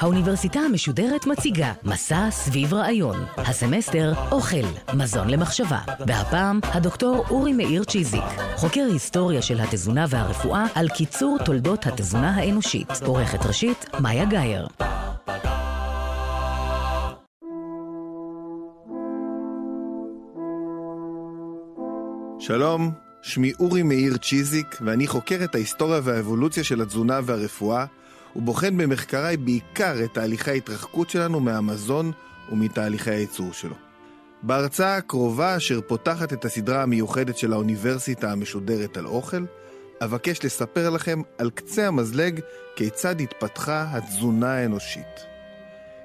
האוניברסיטה המשודרת מציגה מסע סביב רעיון. הסמסטר אוכל, מזון למחשבה. והפעם הדוקטור אורי מאיר צ'יזיק, חוקר היסטוריה של התזונה והרפואה על קיצור תולדות התזונה האנושית. עורכת ראשית, מאיה גאייר. שלום, שמי אורי מאיר צ'יזיק, ואני חוקר את ההיסטוריה והאבולוציה של התזונה והרפואה, ובוחן במחקריי בעיקר את תהליכי ההתרחקות שלנו מהמזון ומתהליכי הייצור שלו. בהרצאה הקרובה, אשר פותחת את הסדרה המיוחדת של האוניברסיטה המשודרת על אוכל, אבקש לספר לכם על קצה המזלג כיצד התפתחה התזונה האנושית.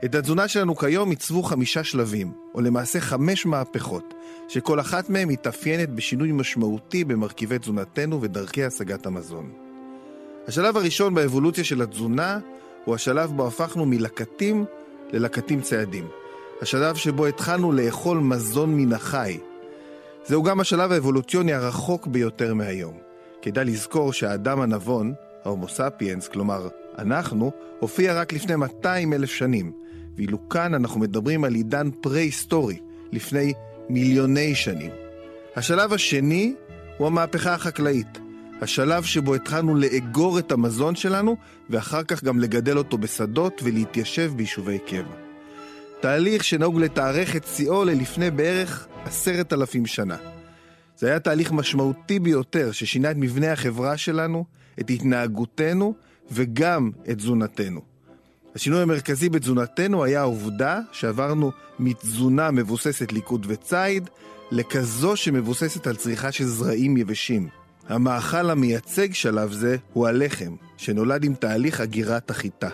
את התזונה שלנו כיום עיצבו חמישה שלבים, או למעשה חמש מהפכות, שכל אחת מהן מתאפיינת בשינוי משמעותי במרכיבי תזונתנו ודרכי השגת המזון. השלב הראשון באבולוציה של התזונה הוא השלב בו הפכנו מלקטים ללקטים ציידים. השלב שבו התחלנו לאכול מזון מן החי. זהו גם השלב האבולוציוני הרחוק ביותר מהיום. כדאי לזכור שהאדם הנבון, ההומו ספיאנס, כלומר אנחנו, הופיע רק לפני 200 אלף שנים, ואילו כאן אנחנו מדברים על עידן פרה-היסטורי, לפני מיליוני שנים. השלב השני הוא המהפכה החקלאית, השלב שבו התחלנו לאגור את המזון שלנו, ואחר כך גם לגדל אותו בשדות ולהתיישב ביישובי קבע. תהליך שנהוג לתארך את שיאו ללפני בערך עשרת אלפים שנה. זה היה תהליך משמעותי ביותר ששינה את מבנה החברה שלנו, את התנהגותנו וגם את תזונתנו. השינוי המרכזי בתזונתנו היה העובדה שעברנו מתזונה מבוססת ליקוד וציד לכזו שמבוססת על צריכה של זרעים יבשים. המאכל המייצג שלב זה הוא הלחם, שנולד עם תהליך אגירת החיטה.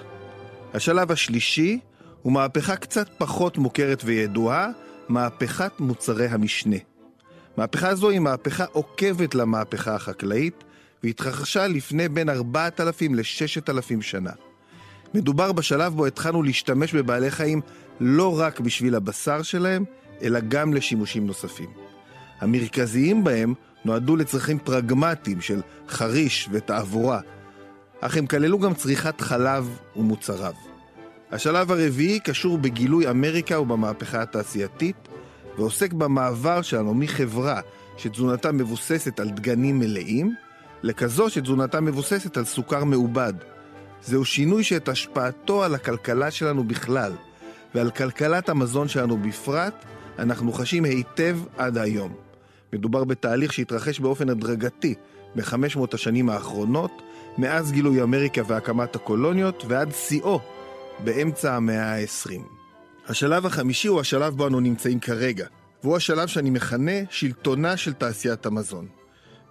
השלב השלישי הוא מהפכה קצת פחות מוכרת וידועה, מהפכת מוצרי המשנה. מהפכה זו היא מהפכה עוקבת למהפכה החקלאית, והתרחשה לפני בין 4,000 ל-6,000 שנה. מדובר בשלב בו התחלנו להשתמש בבעלי חיים לא רק בשביל הבשר שלהם, אלא גם לשימושים נוספים. המרכזיים בהם נועדו לצרכים פרגמטיים של חריש ותעבורה, אך הם כללו גם צריכת חלב ומוצריו. השלב הרביעי קשור בגילוי אמריקה ובמהפכה התעשייתית, ועוסק במעבר שלנו מחברה שתזונתה מבוססת על דגנים מלאים, לכזו שתזונתה מבוססת על סוכר מעובד. זהו שינוי שאת השפעתו על הכלכלה שלנו בכלל, ועל כלכלת המזון שלנו בפרט, אנחנו חשים היטב עד היום. מדובר בתהליך שהתרחש באופן הדרגתי ב-500 השנים האחרונות, מאז גילוי אמריקה והקמת הקולוניות ועד שיאו באמצע המאה ה-20. השלב החמישי הוא השלב בו אנו נמצאים כרגע, והוא השלב שאני מכנה שלטונה של תעשיית המזון.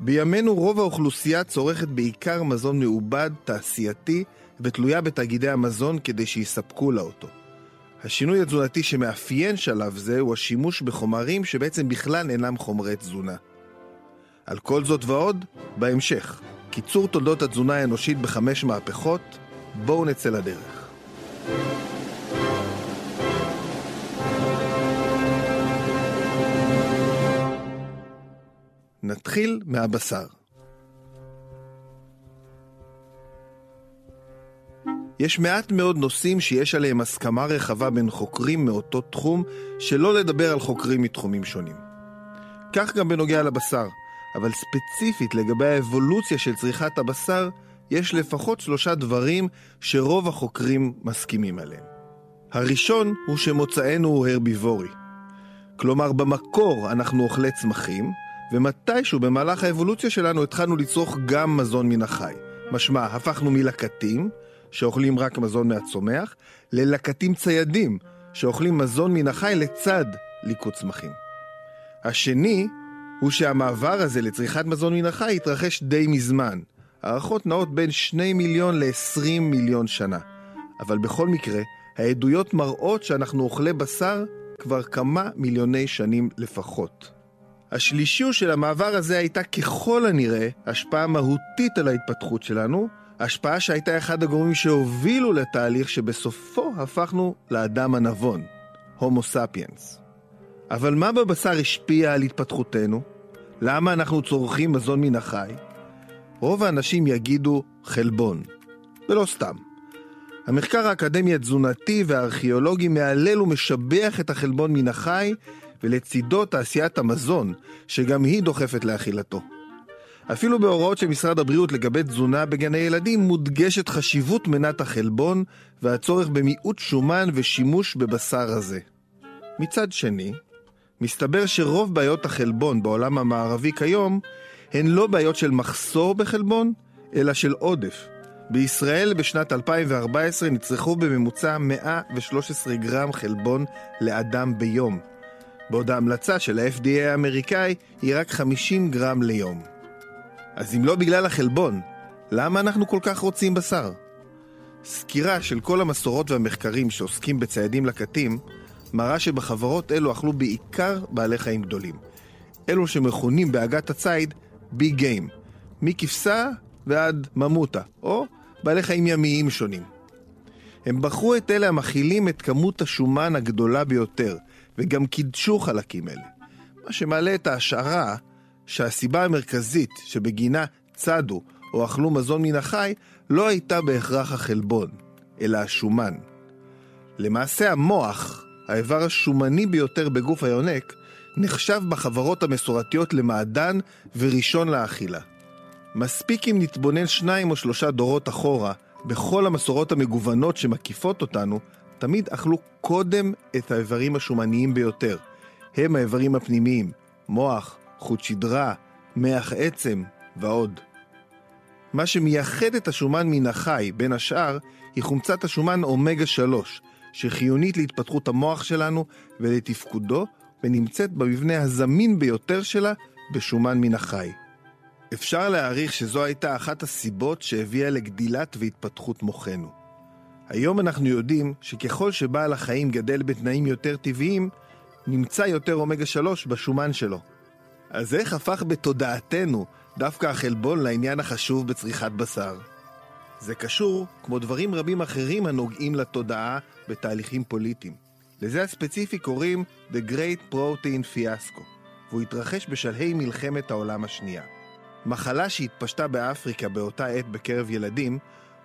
בימינו רוב האוכלוסייה צורכת בעיקר מזון מעובד, תעשייתי, ותלויה בתאגידי המזון כדי שיספקו לה אותו. השינוי התזונתי שמאפיין שלב זה הוא השימוש בחומרים שבעצם בכלל אינם חומרי תזונה. על כל זאת ועוד, בהמשך. קיצור תולדות התזונה האנושית בחמש מהפכות, בואו נצא לדרך. נתחיל מהבשר. יש מעט מאוד נושאים שיש עליהם הסכמה רחבה בין חוקרים מאותו תחום, שלא לדבר על חוקרים מתחומים שונים. כך גם בנוגע לבשר, אבל ספציפית לגבי האבולוציה של צריכת הבשר, יש לפחות שלושה דברים שרוב החוקרים מסכימים עליהם. הראשון הוא שמוצאנו הוא הרביבורי. כלומר, במקור אנחנו אוכלי צמחים, ומתישהו במהלך האבולוציה שלנו התחלנו לצרוך גם מזון מן החי. משמע, הפכנו מלקטים, שאוכלים רק מזון מהצומח, ללקטים ציידים, שאוכלים מזון מן החי לצד ליקוט צמחים. השני הוא שהמעבר הזה לצריכת מזון מן החי התרחש די מזמן. הערכות נעות בין 2 מיליון ל-20 מיליון שנה. אבל בכל מקרה, העדויות מראות שאנחנו אוכלי בשר כבר כמה מיליוני שנים לפחות. השלישי הוא שלמעבר הזה הייתה ככל הנראה השפעה מהותית על ההתפתחות שלנו, השפעה שהייתה אחד הגורמים שהובילו לתהליך שבסופו הפכנו לאדם הנבון, הומו ספיאנס. אבל מה בבשר השפיע על התפתחותנו? למה אנחנו צורכים מזון מן החי? רוב האנשים יגידו חלבון, ולא סתם. המחקר האקדמי התזונתי והארכיאולוגי מהלל ומשבח את החלבון מן החי, ולצידו תעשיית המזון, שגם היא דוחפת לאכילתו. אפילו בהוראות של משרד הבריאות לגבי תזונה בגני ילדים מודגשת חשיבות מנת החלבון והצורך במיעוט שומן ושימוש בבשר הזה. מצד שני, מסתבר שרוב בעיות החלבון בעולם המערבי כיום הן לא בעיות של מחסור בחלבון, אלא של עודף. בישראל בשנת 2014 נצרכו בממוצע 113 גרם חלבון לאדם ביום, בעוד ההמלצה של ה-FDA האמריקאי היא רק 50 גרם ליום. אז אם לא בגלל החלבון, למה אנחנו כל כך רוצים בשר? סקירה של כל המסורות והמחקרים שעוסקים בציידים לקטים מראה שבחברות אלו אכלו בעיקר בעלי חיים גדולים. אלו שמכונים בעגת הציד ביג גיים, מכבשה ועד ממוטה, או בעלי חיים ימיים שונים. הם בחרו את אלה המכילים את כמות השומן הגדולה ביותר, וגם קידשו חלקים אלה. מה שמעלה את ההשערה שהסיבה המרכזית שבגינה צדו או אכלו מזון מן החי לא הייתה בהכרח החלבון, אלא השומן. למעשה המוח, האיבר השומני ביותר בגוף היונק, נחשב בחברות המסורתיות למעדן וראשון לאכילה. מספיק אם נתבונן שניים או שלושה דורות אחורה, בכל המסורות המגוונות שמקיפות אותנו, תמיד אכלו קודם את האיברים השומניים ביותר. הם האיברים הפנימיים, מוח, חוט שדרה, מח עצם ועוד. מה שמייחד את השומן מן החי, בין השאר, היא חומצת השומן אומגה 3, שחיונית להתפתחות המוח שלנו ולתפקודו, ונמצאת במבנה הזמין ביותר שלה בשומן מן החי. אפשר להעריך שזו הייתה אחת הסיבות שהביאה לגדילת והתפתחות מוחנו. היום אנחנו יודעים שככל שבעל החיים גדל בתנאים יותר טבעיים, נמצא יותר אומגה 3 בשומן שלו. אז איך הפך בתודעתנו דווקא החלבון לעניין החשוב בצריכת בשר? זה קשור, כמו דברים רבים אחרים הנוגעים לתודעה בתהליכים פוליטיים. לזה הספציפי קוראים The Great Protein Fiasco, והוא התרחש בשלהי מלחמת העולם השנייה. מחלה שהתפשטה באפריקה באותה עת בקרב ילדים,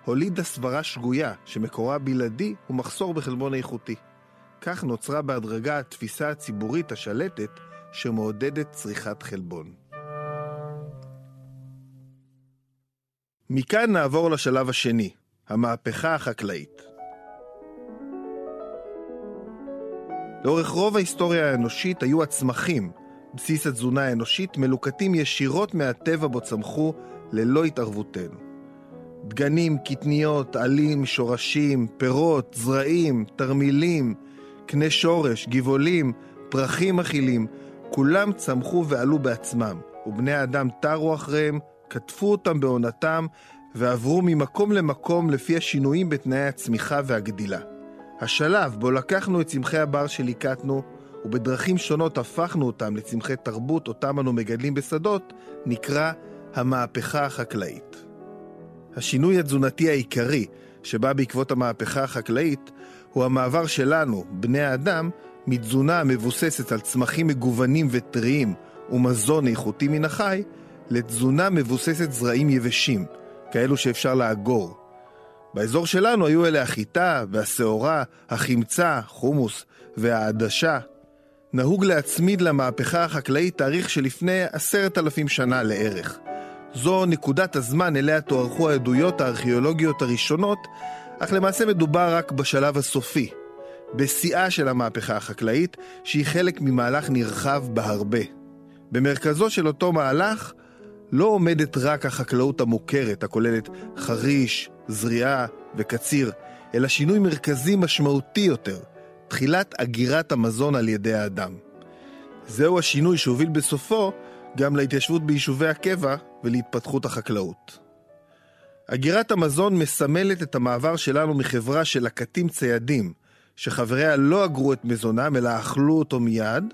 הולידה סברה שגויה שמקורה בלעדי הוא מחסור בחלבון איכותי. כך נוצרה בהדרגה התפיסה הציבורית השלטת שמעודדת צריכת חלבון. מכאן נעבור לשלב השני, המהפכה החקלאית. לאורך רוב ההיסטוריה האנושית היו הצמחים, בסיס התזונה האנושית, מלוקטים ישירות מהטבע בו צמחו ללא התערבותנו. דגנים, קטניות, עלים, שורשים, פירות, זרעים, תרמילים, קנה שורש, גבעולים, פרחים אכילים, כולם צמחו ועלו בעצמם, ובני האדם תרו אחריהם, קטפו אותם בעונתם, ועברו ממקום למקום לפי השינויים בתנאי הצמיחה והגדילה. השלב בו לקחנו את צמחי הבר שליקטנו, ובדרכים שונות הפכנו אותם לצמחי תרבות אותם אנו מגדלים בשדות, נקרא המהפכה החקלאית. השינוי התזונתי העיקרי שבא בעקבות המהפכה החקלאית הוא המעבר שלנו, בני האדם, מתזונה המבוססת על צמחים מגוונים וטריים ומזון איכותי מן החי, לתזונה מבוססת זרעים יבשים, כאלו שאפשר לאגור. באזור שלנו היו אלה החיטה והשעורה, החמצה, חומוס והעדשה. נהוג להצמיד למהפכה החקלאית תאריך שלפני עשרת אלפים שנה לערך. זו נקודת הזמן אליה תוארכו העדויות הארכיאולוגיות הראשונות, אך למעשה מדובר רק בשלב הסופי, בשיאה של המהפכה החקלאית, שהיא חלק ממהלך נרחב בהרבה. במרכזו של אותו מהלך לא עומדת רק החקלאות המוכרת, הכוללת חריש, זריעה וקציר, אלא שינוי מרכזי משמעותי יותר, תחילת אגירת המזון על ידי האדם. זהו השינוי שהוביל בסופו גם להתיישבות ביישובי הקבע ולהתפתחות החקלאות. אגירת המזון מסמלת את המעבר שלנו מחברה של לקטים ציידים, שחבריה לא אגרו את מזונם אלא אכלו אותו מיד,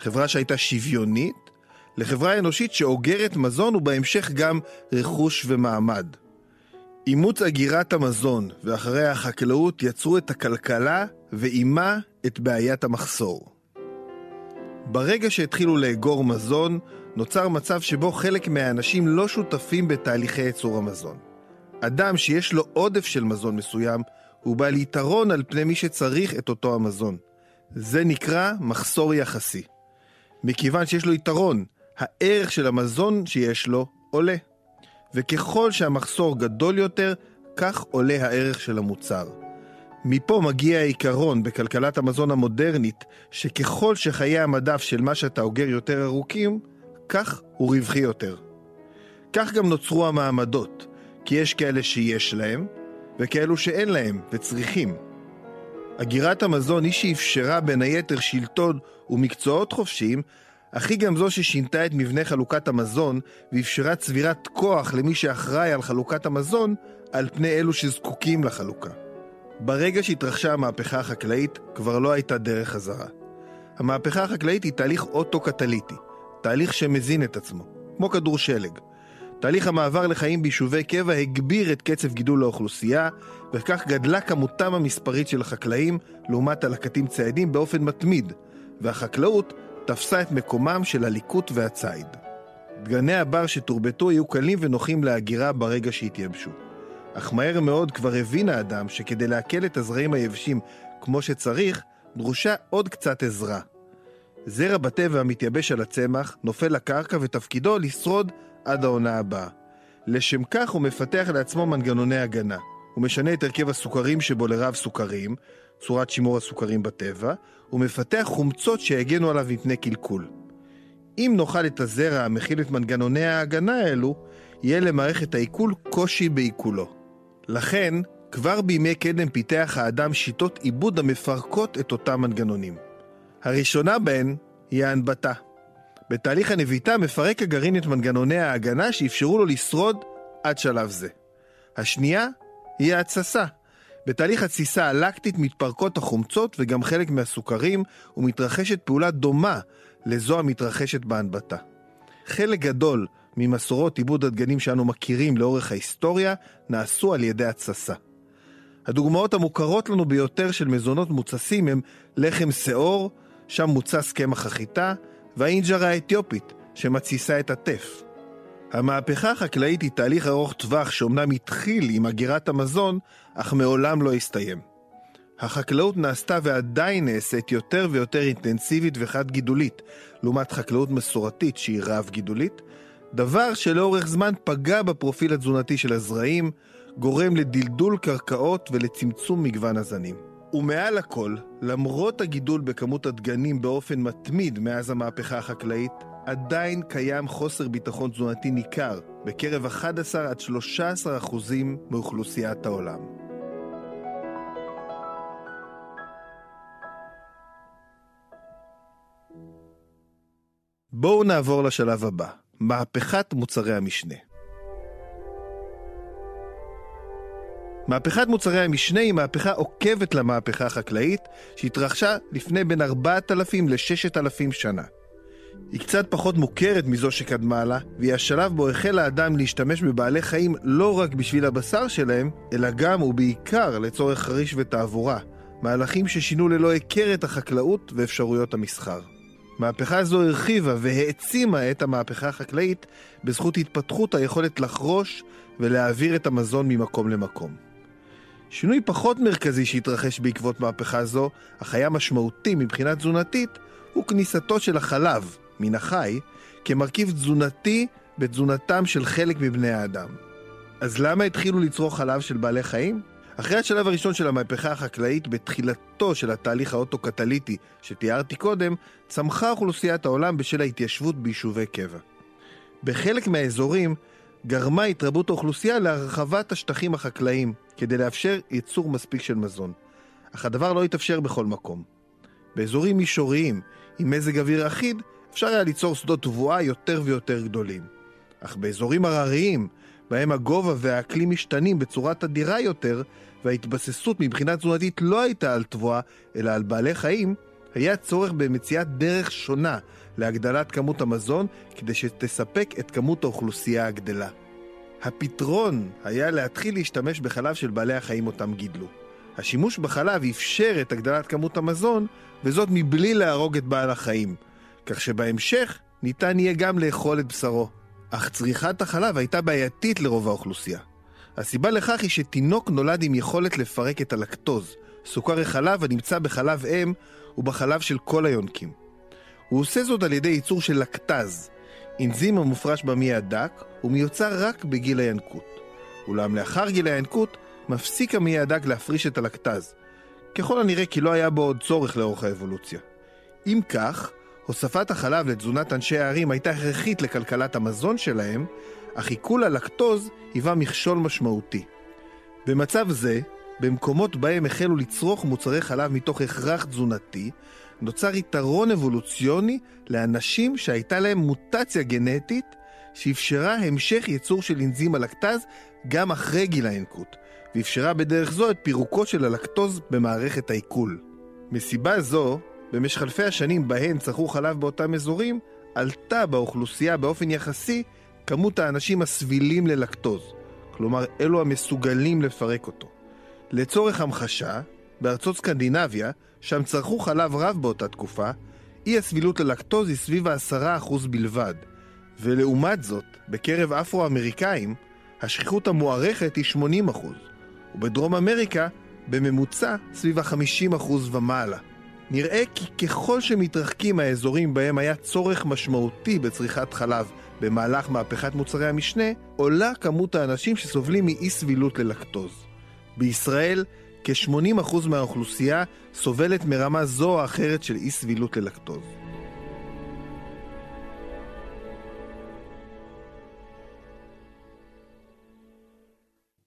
חברה שהייתה שוויונית, לחברה אנושית שאוגרת מזון ובהמשך גם רכוש ומעמד. אימוץ אגירת המזון ואחריה החקלאות יצרו את הכלכלה ועימה את בעיית המחסור. ברגע שהתחילו לאגור מזון, נוצר מצב שבו חלק מהאנשים לא שותפים בתהליכי ייצור המזון. אדם שיש לו עודף של מזון מסוים, הוא בעל יתרון על פני מי שצריך את אותו המזון. זה נקרא מחסור יחסי. מכיוון שיש לו יתרון, הערך של המזון שיש לו עולה. וככל שהמחסור גדול יותר, כך עולה הערך של המוצר. מפה מגיע העיקרון בכלכלת המזון המודרנית, שככל שחיי המדף של מה שאתה אוגר יותר ארוכים, כך הוא רווחי יותר. כך גם נוצרו המעמדות, כי יש כאלה שיש להם, וכאלו שאין להם וצריכים. אגירת המזון היא שאפשרה בין היתר שלטון ומקצועות חופשיים, אך היא גם זו ששינתה את מבנה חלוקת המזון ואפשרה צבירת כוח למי שאחראי על חלוקת המזון על פני אלו שזקוקים לחלוקה. ברגע שהתרחשה המהפכה החקלאית, כבר לא הייתה דרך חזרה. המהפכה החקלאית היא תהליך אוטו-קטליטי, תהליך שמזין את עצמו, כמו כדור שלג. תהליך המעבר לחיים ביישובי קבע הגביר את קצב גידול האוכלוסייה, וכך גדלה כמותם המספרית של החקלאים לעומת הלקטים ציידים באופן מתמיד, והחקלאות תפסה את מקומם של הליקוט והציד. דגני הבר שתורבתו יהיו קלים ונוחים להגירה ברגע שהתייבשו. אך מהר מאוד כבר הבין האדם שכדי לעכל את הזרעים היבשים כמו שצריך, דרושה עוד קצת עזרה. זרע בטבע המתייבש על הצמח נופל לקרקע ותפקידו לשרוד עד העונה הבאה. לשם כך הוא מפתח לעצמו מנגנוני הגנה. הוא משנה את הרכב הסוכרים שבו לרב סוכרים, צורת שימור הסוכרים בטבע, ומפתח חומצות שיגנו עליו מפני קלקול. אם נאכל את הזרע המכיל את מנגנוני ההגנה האלו, יהיה למערכת העיכול קושי בעיכולו. לכן, כבר בימי קדם פיתח האדם שיטות עיבוד המפרקות את אותם מנגנונים. הראשונה בהן היא ההנבטה. בתהליך הנביטה מפרק הגרעין את מנגנוני ההגנה שאפשרו לו לשרוד עד שלב זה. השנייה היא ההתססה. בתהליך התסיסה הלקטית מתפרקות החומצות וגם חלק מהסוכרים ומתרחשת פעולה דומה לזו המתרחשת בהנבטה. חלק גדול ממסורות עיבוד הדגנים שאנו מכירים לאורך ההיסטוריה נעשו על ידי התססה. הדוגמאות המוכרות לנו ביותר של מזונות מוצסים הם לחם שאור, שם מוצס קמח החיטה, והאינג'רה האתיופית, שמתסיסה את הטף. המהפכה החקלאית היא תהליך ארוך טווח שאומנם התחיל עם אגירת המזון, אך מעולם לא הסתיים. החקלאות נעשתה ועדיין נעשית יותר ויותר אינטנסיבית וחד גידולית, לעומת חקלאות מסורתית שהיא רב גידולית, דבר שלאורך זמן פגע בפרופיל התזונתי של הזרעים, גורם לדלדול קרקעות ולצמצום מגוון הזנים. ומעל הכל, למרות הגידול בכמות הדגנים באופן מתמיד מאז המהפכה החקלאית, עדיין קיים חוסר ביטחון תזונתי ניכר בקרב 11 עד 13 אחוזים מאוכלוסיית העולם. בואו נעבור לשלב הבא, מהפכת מוצרי המשנה. מהפכת מוצרי המשנה היא מהפכה עוקבת למהפכה החקלאית שהתרחשה לפני בין 4,000 ל-6,000 שנה. היא קצת פחות מוכרת מזו שקדמה לה, והיא השלב בו החל האדם להשתמש בבעלי חיים לא רק בשביל הבשר שלהם, אלא גם ובעיקר לצורך חריש ותעבורה, מהלכים ששינו ללא היכר את החקלאות ואפשרויות המסחר. מהפכה זו הרחיבה והעצימה את המהפכה החקלאית בזכות התפתחות היכולת לחרוש ולהעביר את המזון ממקום למקום. שינוי פחות מרכזי שהתרחש בעקבות מהפכה זו, אך היה משמעותי מבחינה תזונתית, הוא כניסתו של החלב מן החי כמרכיב תזונתי בתזונתם של חלק מבני האדם. אז למה התחילו לצרוך חלב של בעלי חיים? אחרי השלב הראשון של המהפכה החקלאית, בתחילתו של התהליך האוטו-קטליטי שתיארתי קודם, צמחה אוכלוסיית העולם בשל ההתיישבות ביישובי קבע. בחלק מהאזורים גרמה התרבות האוכלוסייה להרחבת השטחים החקלאיים, כדי לאפשר ייצור מספיק של מזון. אך הדבר לא התאפשר בכל מקום. באזורים מישוריים, עם מזג אוויר אחיד, אפשר היה ליצור שדות תבואה יותר ויותר גדולים. אך באזורים הרריים, בהם הגובה והאקלים משתנים בצורה תדירה יותר, וההתבססות מבחינה תזונתית לא הייתה על תבואה, אלא על בעלי חיים, היה צורך במציאת דרך שונה להגדלת כמות המזון, כדי שתספק את כמות האוכלוסייה הגדלה. הפתרון היה להתחיל להשתמש בחלב של בעלי החיים אותם גידלו. השימוש בחלב אפשר את הגדלת כמות המזון, וזאת מבלי להרוג את בעל החיים, כך שבהמשך ניתן יהיה גם לאכול את בשרו. אך צריכת החלב הייתה בעייתית לרוב האוכלוסייה. הסיבה לכך היא שתינוק נולד עם יכולת לפרק את הלקטוז, סוכר החלב הנמצא בחלב אם ובחלב של כל היונקים. הוא עושה זאת על ידי ייצור של לקטז, אנזים המופרש במעי הדק ומיוצר רק בגיל הינקות. אולם לאחר גיל הינקות מפסיק המעי הדק להפריש את הלקטז. ככל הנראה כי לא היה בו עוד צורך לאורך האבולוציה. אם כך, הוספת החלב לתזונת אנשי הערים הייתה הכרחית לכלכלת המזון שלהם, אך עיכול הלקטוז היווה מכשול משמעותי. במצב זה, במקומות בהם החלו לצרוך מוצרי חלב מתוך הכרח תזונתי, נוצר יתרון אבולוציוני לאנשים שהייתה להם מוטציה גנטית שאפשרה המשך ייצור של אנזים הלקטז גם אחרי גיל הינקות, ואפשרה בדרך זו את פירוקו של הלקטוז במערכת העיכול. מסיבה זו, במשך אלפי השנים בהן צרכו חלב באותם אזורים, עלתה באוכלוסייה באופן יחסי כמות האנשים הסבילים ללקטוז, כלומר אלו המסוגלים לפרק אותו. לצורך המחשה, בארצות סקנדינביה, שם צרכו חלב רב באותה תקופה, אי הסבילות ללקטוז היא סביב ה-10% בלבד, ולעומת זאת, בקרב אפרו-אמריקאים, השכיחות המוערכת היא 80%, ובדרום אמריקה, בממוצע סביב ה-50% ומעלה. נראה כי ככל שמתרחקים האזורים בהם היה צורך משמעותי בצריכת חלב במהלך מהפכת מוצרי המשנה, עולה כמות האנשים שסובלים מאי סבילות ללקטוז. בישראל, כ-80% מהאוכלוסייה סובלת מרמה זו או אחרת של אי סבילות ללקטוז.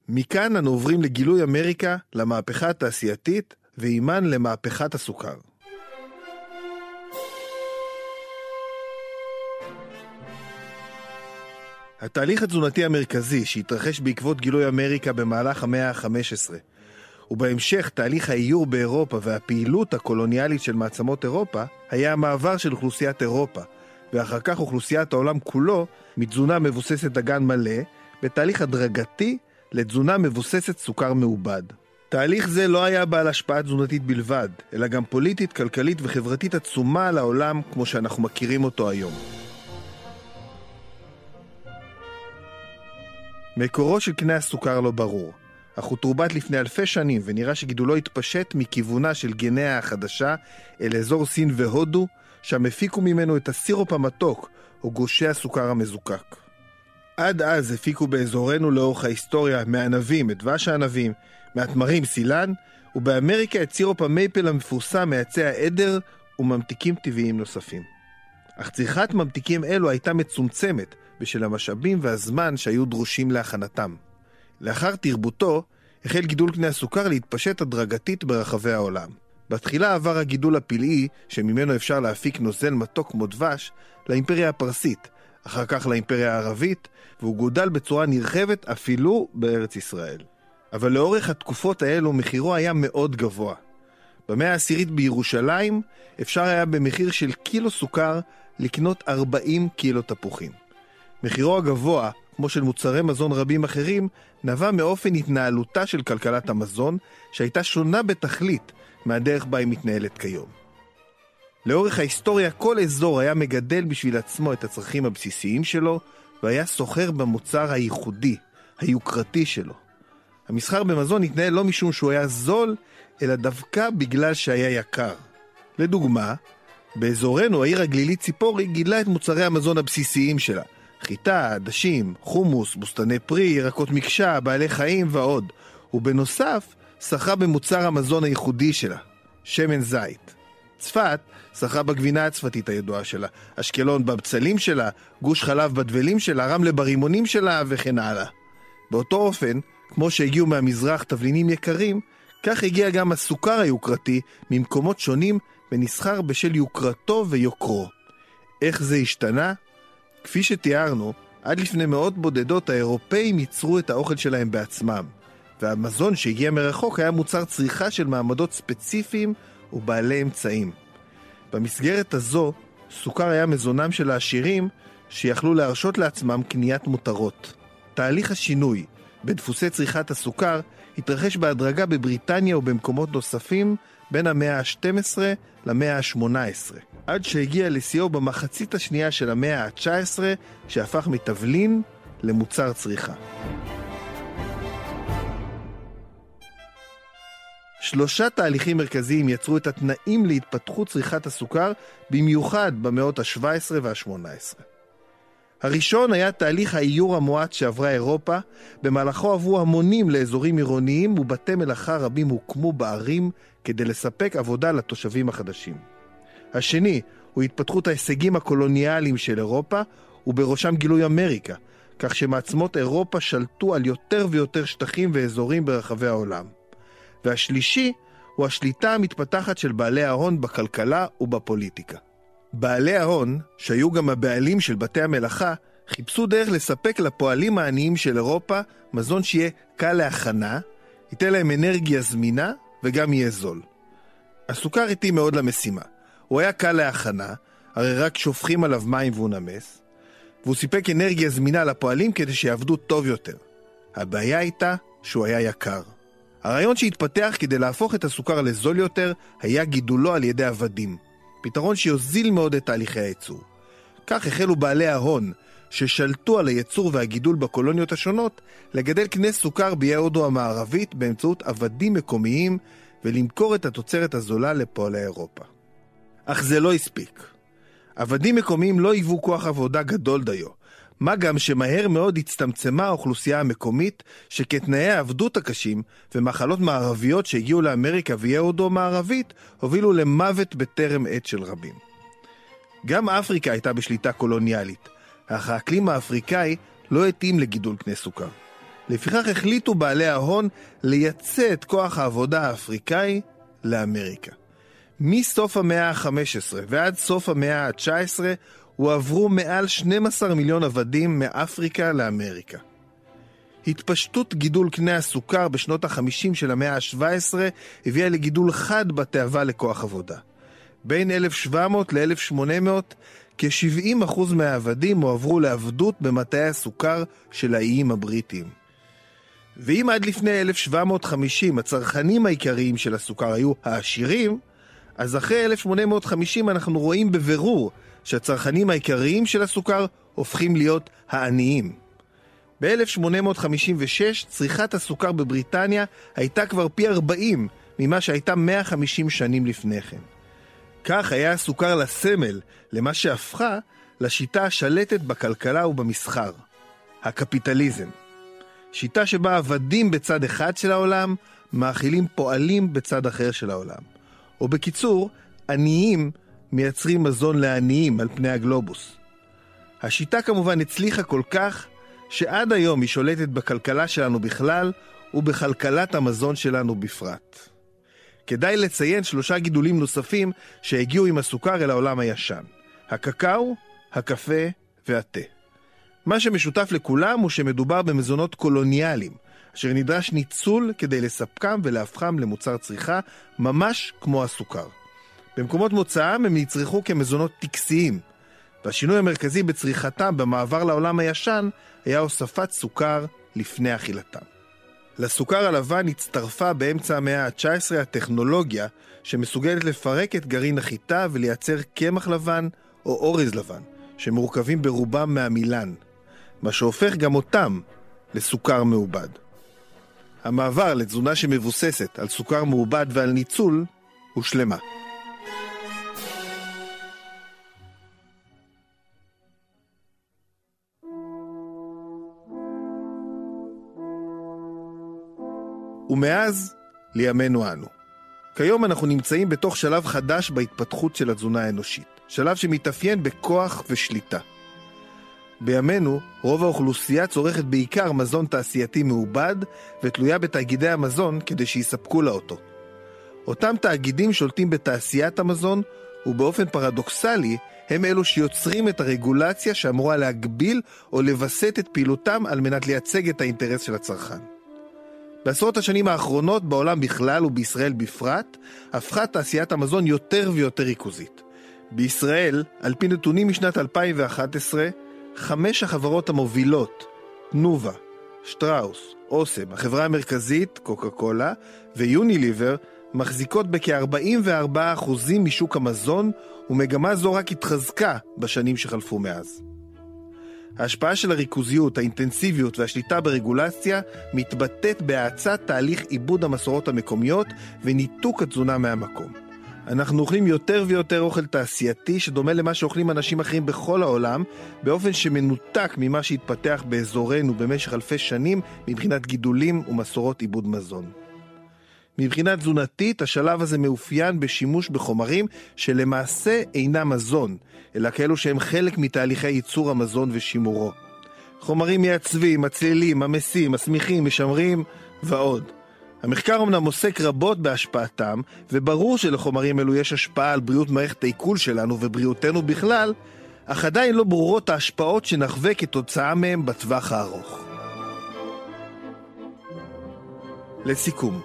מכאן אנו עוברים לגילוי אמריקה, למהפכה התעשייתית, ועימן למהפכת הסוכר. התהליך התזונתי המרכזי שהתרחש בעקבות גילוי אמריקה במהלך המאה ה-15, ובהמשך תהליך האיור באירופה והפעילות הקולוניאלית של מעצמות אירופה, היה המעבר של אוכלוסיית אירופה, ואחר כך אוכלוסיית העולם כולו, מתזונה מבוססת דגן מלא, בתהליך הדרגתי לתזונה מבוססת סוכר מעובד. תהליך זה לא היה בעל השפעה תזונתית בלבד, אלא גם פוליטית, כלכלית וחברתית עצומה על העולם כמו שאנחנו מכירים אותו היום. מקורו של קנה הסוכר לא ברור, אך הוא תורבת לפני אלפי שנים ונראה שגידולו התפשט מכיוונה של גינאה החדשה אל אזור סין והודו, שם הפיקו ממנו את הסירופ המתוק או גושי הסוכר המזוקק. עד אז הפיקו באזורנו לאורך ההיסטוריה מענבים את דבש הענבים, מהתמרים סילן, ובאמריקה את סירופ המייפל המפורסם מעצי האדר וממתיקים טבעיים נוספים. אך צריכת ממתיקים אלו הייתה מצומצמת בשל המשאבים והזמן שהיו דרושים להכנתם. לאחר תרבותו, החל גידול קנה הסוכר להתפשט הדרגתית ברחבי העולם. בתחילה עבר הגידול הפלאי, שממנו אפשר להפיק נוזל מתוק כמו דבש, לאימפריה הפרסית, אחר כך לאימפריה הערבית, והוא גודל בצורה נרחבת אפילו בארץ ישראל. אבל לאורך התקופות האלו מחירו היה מאוד גבוה. במאה העשירית בירושלים אפשר היה במחיר של קילו סוכר לקנות 40 קילו תפוחים. מחירו הגבוה, כמו של מוצרי מזון רבים אחרים, נבע מאופן התנהלותה של כלכלת המזון, שהייתה שונה בתכלית מהדרך בה היא מתנהלת כיום. לאורך ההיסטוריה כל אזור היה מגדל בשביל עצמו את הצרכים הבסיסיים שלו, והיה סוחר במוצר הייחודי, היוקרתי שלו. המסחר במזון התנהל לא משום שהוא היה זול, אלא דווקא בגלל שהיה יקר. לדוגמה, באזורנו העיר הגלילית ציפורי גידלה את מוצרי המזון הבסיסיים שלה, חיטה, עדשים, חומוס, בוסתני פרי, ירקות מקשה, בעלי חיים ועוד. ובנוסף, שחה במוצר המזון הייחודי שלה, שמן זית. צפת שחה בגבינה הצפתית הידועה שלה, אשקלון בבצלים שלה, גוש חלב בדבלים שלה, רמלה ברימונים שלה וכן הלאה. באותו אופן, כמו שהגיעו מהמזרח תבלינים יקרים, כך הגיע גם הסוכר היוקרתי ממקומות שונים ונסחר בשל יוקרתו ויוקרו. איך זה השתנה? כפי שתיארנו, עד לפני מאות בודדות האירופאים ייצרו את האוכל שלהם בעצמם, והמזון שהגיע מרחוק היה מוצר צריכה של מעמדות ספציפיים ובעלי אמצעים. במסגרת הזו, סוכר היה מזונם של העשירים שיכלו להרשות לעצמם קניית מותרות. תהליך השינוי בדפוסי צריכת הסוכר התרחש בהדרגה בבריטניה ובמקומות נוספים בין המאה ה-12 למאה ה-18, עד שהגיע לשיאו במחצית השנייה של המאה ה-19, שהפך מתבלין למוצר צריכה. שלושה תהליכים מרכזיים יצרו את התנאים להתפתחות צריכת הסוכר, במיוחד במאות ה-17 וה-18. הראשון היה תהליך האיור המועט שעברה אירופה, במהלכו עברו המונים לאזורים עירוניים ובתי מלאכה רבים הוקמו בערים כדי לספק עבודה לתושבים החדשים. השני הוא התפתחות ההישגים הקולוניאליים של אירופה, ובראשם גילוי אמריקה, כך שמעצמות אירופה שלטו על יותר ויותר שטחים ואזורים ברחבי העולם. והשלישי הוא השליטה המתפתחת של בעלי ההון בכלכלה ובפוליטיקה. בעלי ההון, שהיו גם הבעלים של בתי המלאכה, חיפשו דרך לספק לפועלים העניים של אירופה מזון שיהיה קל להכנה, ייתן להם אנרגיה זמינה וגם יהיה זול. הסוכר התאים מאוד למשימה. הוא היה קל להכנה, הרי רק שופכים עליו מים והוא נמס, והוא סיפק אנרגיה זמינה לפועלים כדי שיעבדו טוב יותר. הבעיה הייתה שהוא היה יקר. הרעיון שהתפתח כדי להפוך את הסוכר לזול יותר היה גידולו על ידי עבדים. פתרון שיוזיל מאוד את תהליכי הייצור. כך החלו בעלי ההון, ששלטו על הייצור והגידול בקולוניות השונות, לגדל קנה סוכר באי הודו המערבית באמצעות עבדים מקומיים ולמכור את התוצרת הזולה לפועלי אירופה. אך זה לא הספיק. עבדים מקומיים לא היוו כוח עבודה גדול דיו, מה גם שמהר מאוד הצטמצמה האוכלוסייה המקומית, שכתנאי העבדות הקשים ומחלות מערביות שהגיעו לאמריקה ואי הודו המערבית, הובילו למוות בטרם עת של רבים. גם אפריקה הייתה בשליטה קולוניאלית, אך האקלים האפריקאי לא התאים לגידול קנה סוכר. לפיכך החליטו בעלי ההון לייצא את כוח העבודה האפריקאי לאמריקה. מסוף המאה ה-15 ועד סוף המאה ה-19 הועברו מעל 12 מיליון עבדים מאפריקה לאמריקה. התפשטות גידול קנה הסוכר בשנות ה-50 של המאה ה-17 הביאה לגידול חד בתאווה לכוח עבודה. בין 1700 ל-1800, כ-70% מהעבדים הועברו לעבדות במטעי הסוכר של האיים הבריטיים. ואם עד לפני 1750 הצרכנים העיקריים של הסוכר היו העשירים, אז אחרי 1850 אנחנו רואים בבירור שהצרכנים העיקריים של הסוכר הופכים להיות העניים. ב-1856 צריכת הסוכר בבריטניה הייתה כבר פי 40 ממה שהייתה 150 שנים לפני כן. כך היה הסוכר לסמל למה שהפכה לשיטה השלטת בכלכלה ובמסחר, הקפיטליזם. שיטה שבה עבדים בצד אחד של העולם מאכילים פועלים בצד אחר של העולם. או בקיצור, עניים מייצרים מזון לעניים על פני הגלובוס. השיטה כמובן הצליחה כל כך, שעד היום היא שולטת בכלכלה שלנו בכלל, ובכלכלת המזון שלנו בפרט. כדאי לציין שלושה גידולים נוספים שהגיעו עם הסוכר אל העולם הישן. הקקאו, הקפה והתה. מה שמשותף לכולם הוא שמדובר במזונות קולוניאליים, אשר נדרש ניצול כדי לספקם ולהפכם למוצר צריכה, ממש כמו הסוכר. במקומות מוצאם הם נצרכו כמזונות טקסיים, והשינוי המרכזי בצריכתם במעבר לעולם הישן היה הוספת סוכר לפני אכילתם. לסוכר הלבן הצטרפה באמצע המאה ה-19 הטכנולוגיה שמסוגלת לפרק את גרעין החיטה ולייצר קמח לבן או אורז לבן, שמורכבים ברובם מהמילן, מה שהופך גם אותם לסוכר מעובד. המעבר לתזונה שמבוססת על סוכר מעובד ועל ניצול הושלמה. ומאז לימינו אנו. כיום אנחנו נמצאים בתוך שלב חדש בהתפתחות של התזונה האנושית, שלב שמתאפיין בכוח ושליטה. בימינו, רוב האוכלוסייה צורכת בעיקר מזון תעשייתי מעובד ותלויה בתאגידי המזון כדי שיספקו לה אותו. אותם תאגידים שולטים בתעשיית המזון, ובאופן פרדוקסלי, הם אלו שיוצרים את הרגולציה שאמורה להגביל או לווסת את פעילותם על מנת לייצג את האינטרס של הצרכן. בעשרות השנים האחרונות בעולם בכלל ובישראל בפרט, הפכה תעשיית המזון יותר ויותר ריכוזית. בישראל, על פי נתונים משנת 2011, חמש החברות המובילות, תנובה, שטראוס, אוסם, החברה המרכזית, קוקה קולה, ויוניליבר, מחזיקות בכ-44% משוק המזון, ומגמה זו רק התחזקה בשנים שחלפו מאז. ההשפעה של הריכוזיות, האינטנסיביות והשליטה ברגולציה מתבטאת בהאצת תהליך עיבוד המסורות המקומיות וניתוק התזונה מהמקום. אנחנו אוכלים יותר ויותר אוכל תעשייתי שדומה למה שאוכלים אנשים אחרים בכל העולם, באופן שמנותק ממה שהתפתח באזורנו במשך אלפי שנים מבחינת גידולים ומסורות עיבוד מזון. מבחינה תזונתית, השלב הזה מאופיין בשימוש בחומרים שלמעשה אינם מזון, אלא כאלו שהם חלק מתהליכי ייצור המזון ושימורו. חומרים מייצבים, מצלילים, ממסים, מסמיכים, משמרים ועוד. המחקר אמנם עוסק רבות בהשפעתם, וברור שלחומרים אלו יש השפעה על בריאות מערכת העיכול שלנו ובריאותנו בכלל, אך עדיין לא ברורות ההשפעות שנחווה כתוצאה מהם בטווח הארוך. לסיכום,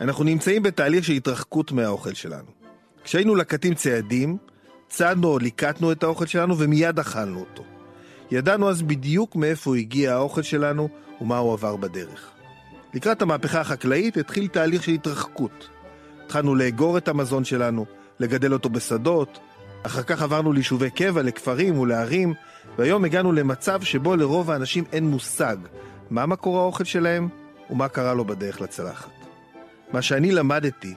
אנחנו נמצאים בתהליך של התרחקות מהאוכל שלנו. כשהיינו לקטים ציידים, צדנו או ליקטנו את האוכל שלנו ומיד אכלנו אותו. ידענו אז בדיוק מאיפה הגיע האוכל שלנו ומה הוא עבר בדרך. לקראת המהפכה החקלאית התחיל תהליך של התרחקות. התחלנו לאגור את המזון שלנו, לגדל אותו בשדות, אחר כך עברנו ליישובי קבע, לכפרים ולערים, והיום הגענו למצב שבו לרוב האנשים אין מושג מה מקור האוכל שלהם ומה קרה לו בדרך לצלחת. מה שאני למדתי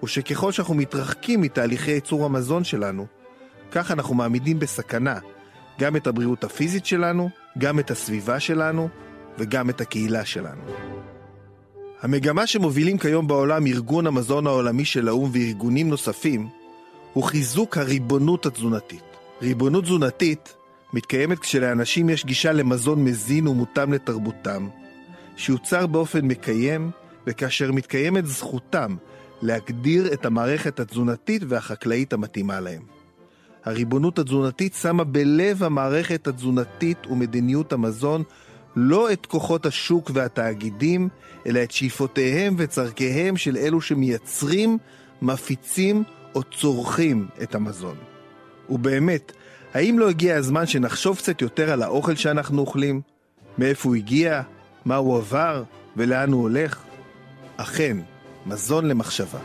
הוא שככל שאנחנו מתרחקים מתהליכי ייצור המזון שלנו, כך אנחנו מעמידים בסכנה גם את הבריאות הפיזית שלנו, גם את הסביבה שלנו וגם את הקהילה שלנו. המגמה שמובילים כיום בעולם ארגון המזון העולמי של האו"ם וארגונים נוספים הוא חיזוק הריבונות התזונתית. ריבונות תזונתית מתקיימת כשלאנשים יש גישה למזון מזין ומותאם לתרבותם, שיוצר באופן מקיים וכאשר מתקיימת זכותם להגדיר את המערכת התזונתית והחקלאית המתאימה להם. הריבונות התזונתית שמה בלב המערכת התזונתית ומדיניות המזון לא את כוחות השוק והתאגידים, אלא את שאיפותיהם וצורכיהם של אלו שמייצרים, מפיצים או צורכים את המזון. ובאמת, האם לא הגיע הזמן שנחשוב קצת יותר על האוכל שאנחנו אוכלים? מאיפה הוא הגיע? מה הוא עבר? ולאן הוא הולך? אכן, מזון למחשבה.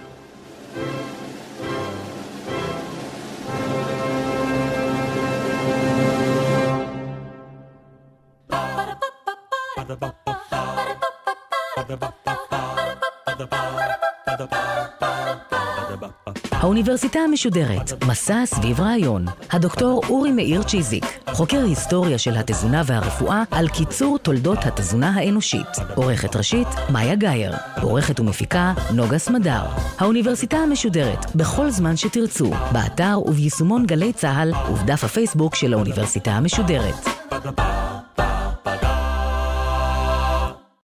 האוניברסיטה המשודרת, מסע סביב רעיון. הדוקטור אורי מאיר צ'יזיק, חוקר היסטוריה של התזונה והרפואה על קיצור תולדות התזונה האנושית. עורכת ראשית, מאיה גאייר. עורכת ומפיקה, נוגה סמדר. האוניברסיטה המשודרת, בכל זמן שתרצו, באתר וביישומון גלי צה"ל ובדף הפייסבוק של האוניברסיטה המשודרת. Ba-da-ba.